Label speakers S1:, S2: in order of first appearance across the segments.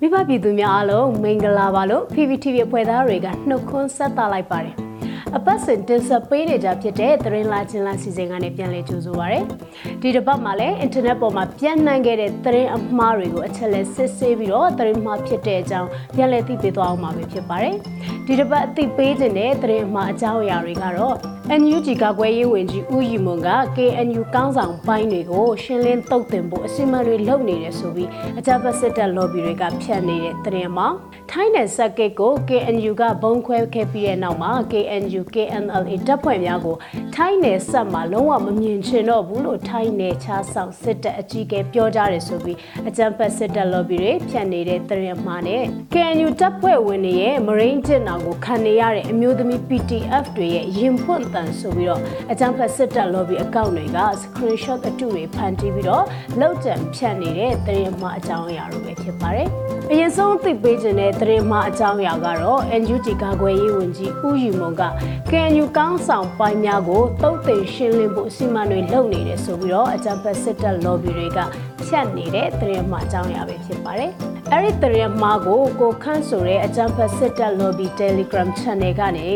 S1: မိဘပြည်သူများအားလုံးမင်္ဂလာပါလို့ PPTV အဖွဲ့သားတွေကနှုတ်ခွန်းဆက်သလိုက်ပါတယ် အပတ်စဉ်တင်ဆက်ပေးနေကြဖြစ်တဲ့သတင်းလာချင်းလာစီစဉ်ကနေပြန်လည်ကြိုဆိုပါရစေဒီတစ်ပတ်မှာလည်းအင်တာနက်ပေါ်မှာပြန့်နှံ့ခဲ့တဲ့သတင်းအမှားတွေကိုအချက်လက်စစ်ဆေးပြီးတော့သတင်းမှားဖြစ်တဲ့အကြောင်းပြန်လည်သိပေးသွားအောင်မှာပဲဖြစ်ပါတယ်ဒီတစ်ပတ်အသိပေးခြင်းတဲ့သတင်းအမှားအကြောင်းအရာတွေကတော့ NUG ကကွယ်ရေးဝန်ကြီးဦးရီမွန်က KNU ကောင်းဆောင်ပိုင်းတွေကိုရှင်းလင်းတုတ်တင်ဖို့အစီအမံတွေလုပ်နေတယ်ဆိုပြီးအကြမ်းဖက်စစ်တပ် lobby တွေကဖြတ်နေတဲ့သတင်းမှာထိုင်းနယ်စပ်ကိတ်ကို KNU ကဘုံခွဲခဲ့ပြီးတဲ့နောက်မှာ KNU KNLA တပ်ဖွဲ့များကိုထိုင်းနယ်စပ်မှာလုံးဝမမြင်ချင်တော့ဘူးလို့ထိုင်းနယ်ခြားဆောင်စစ်တပ်အကြီးအကဲပြောကြားတယ်ဆိုပြီးအကြမ်းဖက်စစ်တပ် lobby တွေဖြတ်နေတဲ့သတင်းမှာနဲ့ KNU တပ်ဖွဲ့ဝင်တွေရဲ့မရိန်းကျစ်နောင်ကိုခံနေရတဲ့အမျိုးသမီး PTF တွေရဲ့ရင်ဖွင့်တန်ဆိုပြီးတော့အကြမ်းဖက်စစ်တပ် lobby အကောင့်တွေက screenshot အတုတွေဖန်တီးပြီးတော့လောက်ကျန်ဖြတ်နေတဲ့သတင်းမှာအကြောင်းအရာတွေပဲဖြစ်ပါတယ်။ အရင်ဆုံးသိပေးခြင်းတဲ့သတင်းမှာအကြောင်းအရာကတော့ NUG ကာကွယ်ရေးဝန်ကြီးဦးယူမုံက KNU ကောင်းဆောင်ပိုင်းများကိုတုတ်တင်ရှင်းလင်းဖို့အစီအမံတွေလုပ်နေတယ်ဆိုပြီးတော့အကြမ်းဖက်စစ်တပ် lobby တွေကဖြတ်နေတဲ့သတင်းမှာအကြောင်းအရာပဲဖြစ်ပါတယ်။ အဲ့ဒီသတင်းမှာကိုကိုခန့်ဆိုတဲ့အကြံဖက်စစ်တပ် lobby Telegram channel ကနေ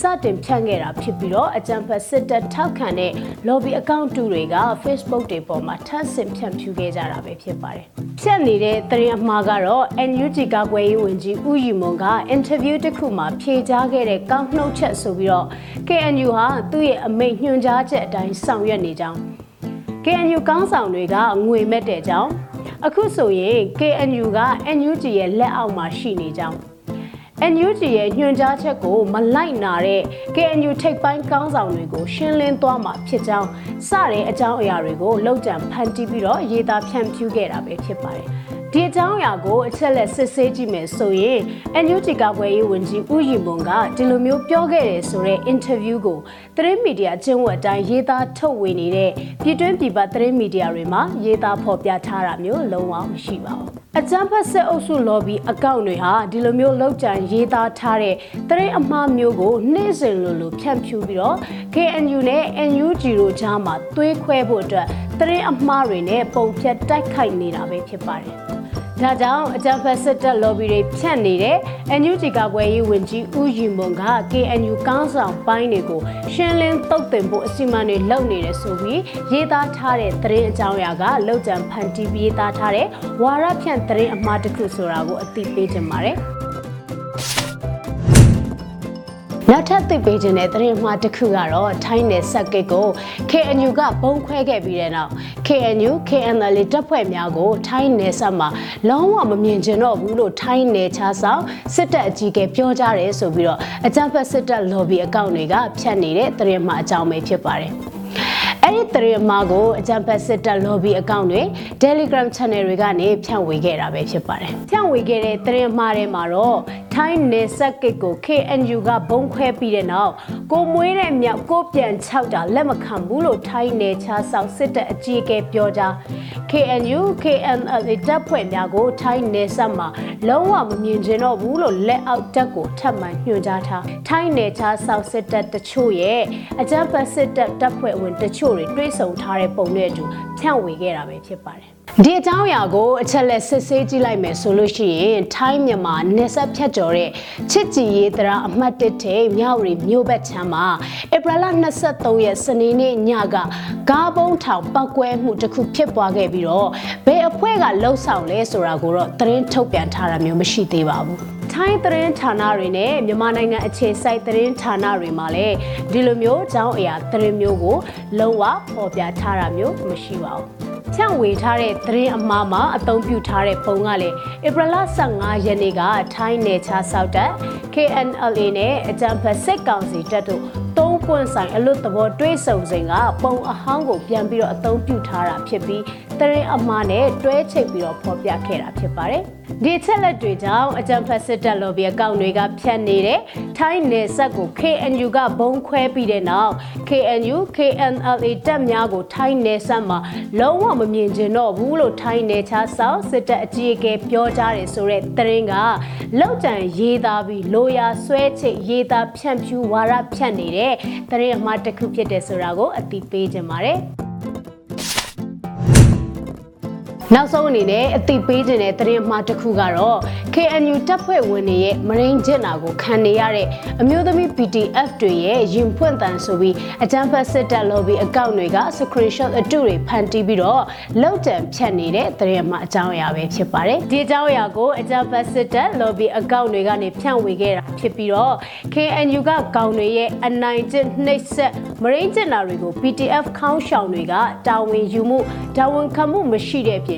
S1: စတင်ဖြန့်ခဲ့တာဖြစ်ပြီးတော့အကြံဖက်စစ်တပ်ထောက်ခံတဲ့ lobby account တူတွေက Facebook တွေပေါ်မှာထပ်ဆင့်ဖြန့်ဖြူးခဲ့ကြတာပဲဖြစ်ပါတယ်။ဖြန့်နေတဲ့သတင်းအမှားကတော့ NUG ကကွယ်ရေးဝန်ကြီးဦးယူမွန်က interview တစ်ခုမှာဖြေကြားခဲ့တဲ့ကောက်နှုတ်ချက်ဆိုပြီးတော့ KNU ဟာသူ့ရဲ့အမိန့်ညွှန်ကြားချက်အတိုင်းဆောင်ရွက်နေကြောင်း KNU ကောင်းဆောင်တွေကငွေမဲ့တဲ့ကြောင်း အခုဆိုရင် KNU က NUG ရဲ့လက်အောက်မှာရှိနေကြောင်း NUG ရဲ့ညွှန်ကြားချက်ကိုမလိုက်နာတဲ့ KNU ထိပ်ပိုင်းကောင်းဆောင်တွေကိုရှင်းလင်းသွားမှာဖြစ်ကြောင်းစတဲ့အကြောင်းအရာတွေကိုလောက်ကျန်ဖန်တီးပြီးတော့ရေးသားဖြန့်ဖြူးခဲ့တာပဲဖြစ်ပါတယ်။ ဒီအကြောင်းအရာကိုအချက်လက်စစ်ဆေးကြည့်မယ်ဆိုရင် NUG ကပွဲရေးဝန်ကြီးဦးရီမွန်ကဒီလိုမျိုးပြောခဲ့တယ်ဆိုတဲ့ interview ကိုသတင်းမီဒီယာကျင်းဝတ်အတိုင်းရေးသားထုတ်ဝေနေတဲ့ပြည်တွင်းပြည်ပသတင်းမီဒီယာတွေမှာရေးသားဖော်ပြထားတာမျိုးလုံးဝမရှိပါဘူး။အကြမ်းဖက်စစ်အုပ်စု lobby အကောင့်တွေဟာဒီလိုမျိုးလောက်ကျန်ရေးသားထားတဲ့သတင်းအမှားမျိုးကိုနေ့စဉ်လိုလိုဖြန့်ဖြူးပြီးတော့ KNU နဲ့ NUG တို့ကြားမှာသွေးခွဲဖို့အတွက်သတင်းအမှားတွေနဲ့ပုံဖြတ်တိုက်ခိုက်နေတာပဲဖြစ်ပါတယ်။ ဒါကြောင့်အကြံဖက်စစ်တပ် lobby တွေဖြန့်နေတဲ့ NUG ကပွဲရေးဝန်ကြီးဦးယူမွန်က KNU ကောင်းဆောင်ပိုင်းတွေကိုရှင်းလင်းတုတ်တင်ဖို့အစီအမံတွေလုပ်နေတယ်ဆိုပြီးရေးသားထားတဲ့သတင်းအကြောင်းအရာကလောက်ကျန်ဖန်တီးပြီးရေးသားထားတဲ့ဝါရဖြန့်သတင်းအမှားတစ်ခုဆိုတာကိုအသိပေးချင်ပါတယ်။ နောက်ထပ်သိပေးခြင်းတဲ့သတင်းမှားတစ်ခုကတော့ထိုင်းနယ်စပ်ကိတ်ကို KNU ကဘုံခွဲခဲ့ပြီးတဲ့နောက် KNU KNL တပ်ဖွဲ့များကို ထိုင်းနယ်စပ်မှာလုံးဝမမြင်ကျင်တော့ဘူးလို့ထိုင်းနယ်ခြားဆောင်စစ်တပ်အကြီးအကဲပြောကြားတယ်ဆိုပြီးတော့အကြမ်းဖက်စစ်တပ် lobby အကောင့်တွေကဖြတ်နေတဲ့သတင်းမှားအကြောင်းပဲဖြစ်ပါတယ်။ အဲ့ဒီသတင်းမှားကိုအကြံဖက်စစ်တပ် lobby အကောင့်တွေ Telegram channel တွေကနေဖြန့်ဝေခဲ့တာပဲဖြစ်ပါတယ်။ဖြန့်ဝေခဲ့တဲ့သတင်းမှားတွေမှာတော့ထိုင်းနယ်စပ်ကိတ်ကို KNU ကဘုံခွဲပြီးတဲ့နောက်ကိုမွေးတဲ့မြောက်ကိုပြန်ချောက်တာလက်မခံဘူးလို့ထိုင်းနယ်ခြားဆောင်စစ်တပ်အကြီးအကဲပြောကြား KNU KNL တပ်ဖွဲ့များကိုထိုင်းနယ်စပ်မှာလုံးဝမမြင်ကျင်တော့ဘူးလို့လက်အောက်တပ်ကိုထပ်မံညွှန်ကြားထားထိုင်းနယ်ခြားဆောင်စစ်တပ်တချို့ရဲ့အကြမ်းဖက်စစ်တပ်တပ်ဖွဲ့ဝင်တချို့တွေတွဲဆုံထားတဲ့ပုံနဲ့အတူဖြန့်ဝေခဲ့တာပဲဖြစ်ပါတယ်ဒီအကြောင်းအရာကိုအချက်လက်စစ်ဆေးကြည့်လိုက်မယ်ဆိုလို့ရှိရင်ထိုင်းမြန်မာနယ်စပ်ဖြတ်ကျော်တဲ့ချစ်ကြည်ရေးတရာအမှတ်၁ထိပ်မြောက်ရီမြို့ဘက်ချမ်းမှာဧပြီလ23ရက်စနေနေ့ညကကားပုံးထောင်ပောက်ကွဲမှုတစ်ခုဖြစ်ပွားခဲ့ပြီးတော့ဘယ်အဖွဲ့ကလှုပ်ဆောင်လဲဆိုတာကိုတော့သတင်းထုတ်ပြန်ထားတာမျိုးမရှိသေးပါဘူး ထိုင်းသတင်းဌာနတွေနဲ့မြန်မာနိုင်ငံအခြေစိုက်သတင်းဌာနတွေမှာလည်းဒီလိုမျိုးအကြောင်းအရာသတင်းမျိုးကိုလုံးဝပေါ်ပြထားတာမျိုးမရှိပါဘူးဖြန့်ဝေထားတဲ့သတင်းအမှားမှာအသုံးပြုထားတဲ့ပုံကလည်းဧပြီလ15ရက်နေ့ကထိုင်းနယ်ခြားဆောက်တပ် KNLA နဲ့အကြံဖက်စစ်ကောင်စီတပ်တို့သုံးပွင့်ဆိုင်အလွတ်သဘောတွဲဆုံစဉ်ကပုံအဟောင်းကိုပြန်ပြီးတော့အသုံးပြုထားတာဖြစ်ပြီးသတင်းအမှားနဲ့တွဲချိတ်ပြီးတော့ဖော်ပြခဲ့တာဖြစ်ပါတယ်။ ဒီချက်လက်တွေကြောင့်အကြံဖက်စစ်တပ် lobby အကောင့်တွေကဖြတ်နေတဲ့ထိုင်းနယ်စပ်ကို KNU ကဘုံခွဲပြီးတဲ့နောက် KNU KNLA တပ်များကိုထိုင်းနယ်စပ်မှာလုံးဝမမြင်ကျင်တော့ဘူးလို့ထိုင်းနယ်ခြားဆောက်စစ်တပ်အကြီးအကဲပြောကြားတယ်ဆိုတဲ့သတင်းကလောက်ကျန်ရေးသားပြီးလိုရာဆွဲချိတ်ရေးသားဖြန့်ဖြူးဝါရဖြန့်နေတဲ့သတင်းအမှားတစ်ခုဖြစ်တယ်ဆိုတာကိုအသိပေးခြင်းပါတယ်။ နောက်ဆုံးအနေနဲ့အသိပေးခြင်းတဲ့သတင်းမှားတစ်ခုကတော့ KNU တပ်ဖွဲ့ဝင်တွေရဲ့မရင်းကျစ်နာကိုခံနေရတဲ့အမျိုးသမီး PDF တွေရဲ့ရင်ဖွင့်တန်ဆိုပြီးအကြမ်းဖက်စစ်တပ် lobby အကောင့်တွေက screenshot အတုတွေဖန်တီးပြီးတော့လောက်တံဖြတ်နေတဲ့သတင်းမှာအကြောင်းအရာပဲဖြစ်ပါတယ်ဒီအကြောင်းအရာကိုအကြမ်းဖက်စစ်တပ် lobby အကောင့်တွေကနေဖြန့်ဝေခဲ့တာဖြစ်ပြီးတော့ KNU ကကောင်တွေရဲ့အနိုင်ကျင့်နှိပ်စက်မရင်းကျစ်နာတွေကို PDF ခေါင်းဆောင်တွေကတာဝန်ယူမှုတာဝန်ခံမှုမရှိတဲ့အပြင်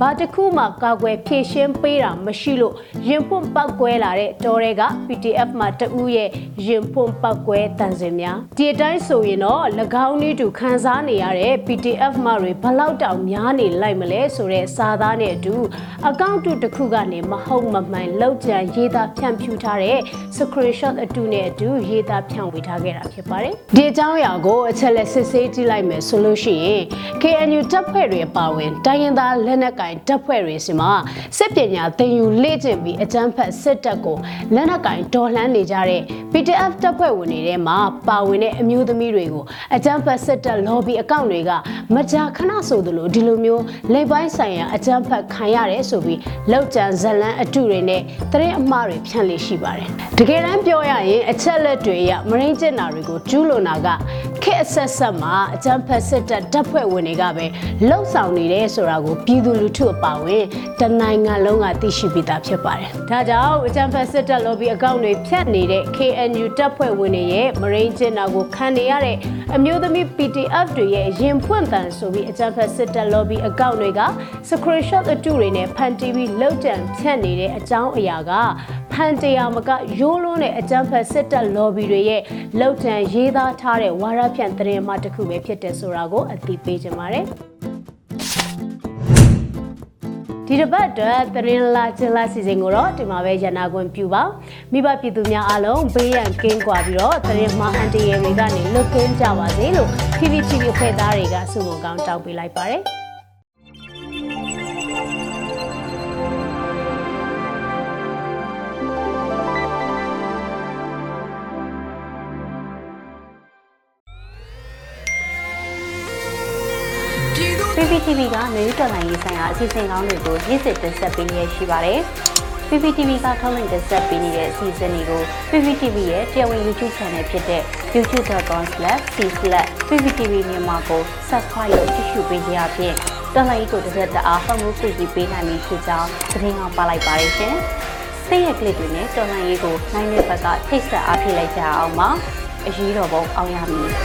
S1: ဘာတစ်ခုမှကာကွယ်ဖြည့်ရှင်းပေးတာမရှိလို့ရင်ဖွင့်ပောက်ကွဲလာတဲ့တော်တွေက PDF မှာတဦးရဲ့ရင်ဖွင့်ပောက်ကွဲတန်စင်များဒီအတိုင်းဆိုရင်တော့၎င်းနည်းတူခန်းစားနေရတဲ့ PDF မှတွေဘလောက်တောင်များနေလိုက်မလဲဆိုတဲ့စာသားနဲ့အတူအကောင့်တုတစ်ခုကနေမဟုတ်မမှန်လောက်ကြံရေးသားဖြန့်ဖြူးထားတဲ့ screenshot အတူနဲ့အတူရေးသားဖြန့်ဝေထားခဲ့တာဖြစ်ပါတယ်ဒီအကြောင်းအရာကိုအချက်လက်စစ်ဆေးကြည့်လိုက်မယ်ဆိုလို့ရှိရင် KNU တပ်ဖွဲ့တွေအပါအဝင်တိုင်းရင်းသားလက်နက်ကင်တပ်ဖွဲ့တွေစီမှာစစ်ပညာသင်ယူလေ့ကျင့်ပြီးအကြမ်းဖက်စစ်တပ်ကိုလက်နက်ကင်တော်လှန်နေကြတဲ့ PDF တပ်ဖွဲ့ဝင်တွေထဲမှာပါဝင်တဲ့အမျိုးသမီးတွေကိုအကြမ်းဖက်စစ်တပ် lobby အကောင့်တွေကမကြာခဏဆိုသလိုဒီလိုမျိုးလိပ်ပိုင်းဆိုင်ရာအကြမ်းဖက်ခံရတယ်ဆိုပြီးလောက်ကျန်ဇလန်းအတုတွေနဲ့တရင်အမှားတွေဖြန့်လေရှိပါတယ်တကယ်တမ်းပြောရရင်အချက်လက်တွေအရမရင်းကျင်နာတွေကိုကျူးလွန်တာက ခက်အဆက်ဆက်မှာအကြမ်းဖက်စစ်တပ်တပ်ဖွဲ့ဝင်တွေကပဲလှုပ်ဆောင်နေတယ်ဆိုတာကိုပြည်သူလူထုအပါအဝင်တနိုင်ငံလုံးကသိရှိပြီးသားဖြစ်ပါတယ်။ဒါကြောင့်အကြမ်းဖက်စစ်တပ် lobby အကောင့်တွေဖြတ်နေတဲ့ KNU တပ်ဖွဲ့ဝင်တွေရဲ့မရင်းကျင်နာကိုခံနေရတဲ့အမျိုးသမီး PDF တွေရဲ့ရင်ဖွင့်တန်ဆိုပြီးအကြမ်းဖက်စစ်တပ် lobby အကောင့်တွေက screenshot အတုတွေနဲ့ဖန်တီးပြီးလောက်တံဖြတ်နေတဲ့အကြောင်းအရာကဖန်တရားမကရိုး လုံးတဲ့အကြမ်းဖက်စစ်တပ် lobby တွေရဲ့လောက်တံရေးသားထားတဲ့ဝါရဖြန့်သတင်းမှတစ်ခုပဲဖြစ်တယ်ဆိုတာကိုအသိပေးချင်ပါတယ်ဒီတစ်ပတ်အတွက်သတင်းလာချင်လာစီစဉ်ကိုတော့ဒီမှာပဲရနာခွင့်ပြုပါမိဘပြည်သူများအားလုံးဘေးရန်ကင်းကွာပြီးတော့သတင်းမှအန်တီရဲ့တွေကနေလွတ်ကင်းကြပါစေလို့ PPTV ဖွဲ့သားတွေကဆုမွန်ကောင်းတောင်းပေးလိုက်ပါတယ်
S2: PPTV ကမျိုးတော်လိုင်းရေးဆိုင်ရာအစီအစဉ်ကောင်းတွေကိုရည်စည်တင်ဆက်ပေးနေရရှိပါတယ်။ PPTV ကထုတ်လွှင့်တင်ဆက်ပေးနေတဲ့အစီအစဉ်တွေကို PPTV ရဲ့တရားဝင် YouTube Channel ဖြစ်တဲ့ youtube.com/c/pptv မြန်မာကို Subscribe လုပ်ကြည့်ရှုပေးကြရဖြင့်တော်လိုင်းကိုတစ်သက်တအားဖုန်းမှုပြည့်ပေးနိုင်ပြီဖြစ်ကြောင်းသတင်းအောင်ပါလိုက်ပါရရှင်။စိတ်ရကလစ်တွေနဲ့တော်လိုင်းရေးကိုနိုင်တဲ့ဘက်ကထိတ်ဆက်အားဖြစ်လိုက်ကြအောင်ပါ။အရေးတော်ပုံအောင်ရမည်။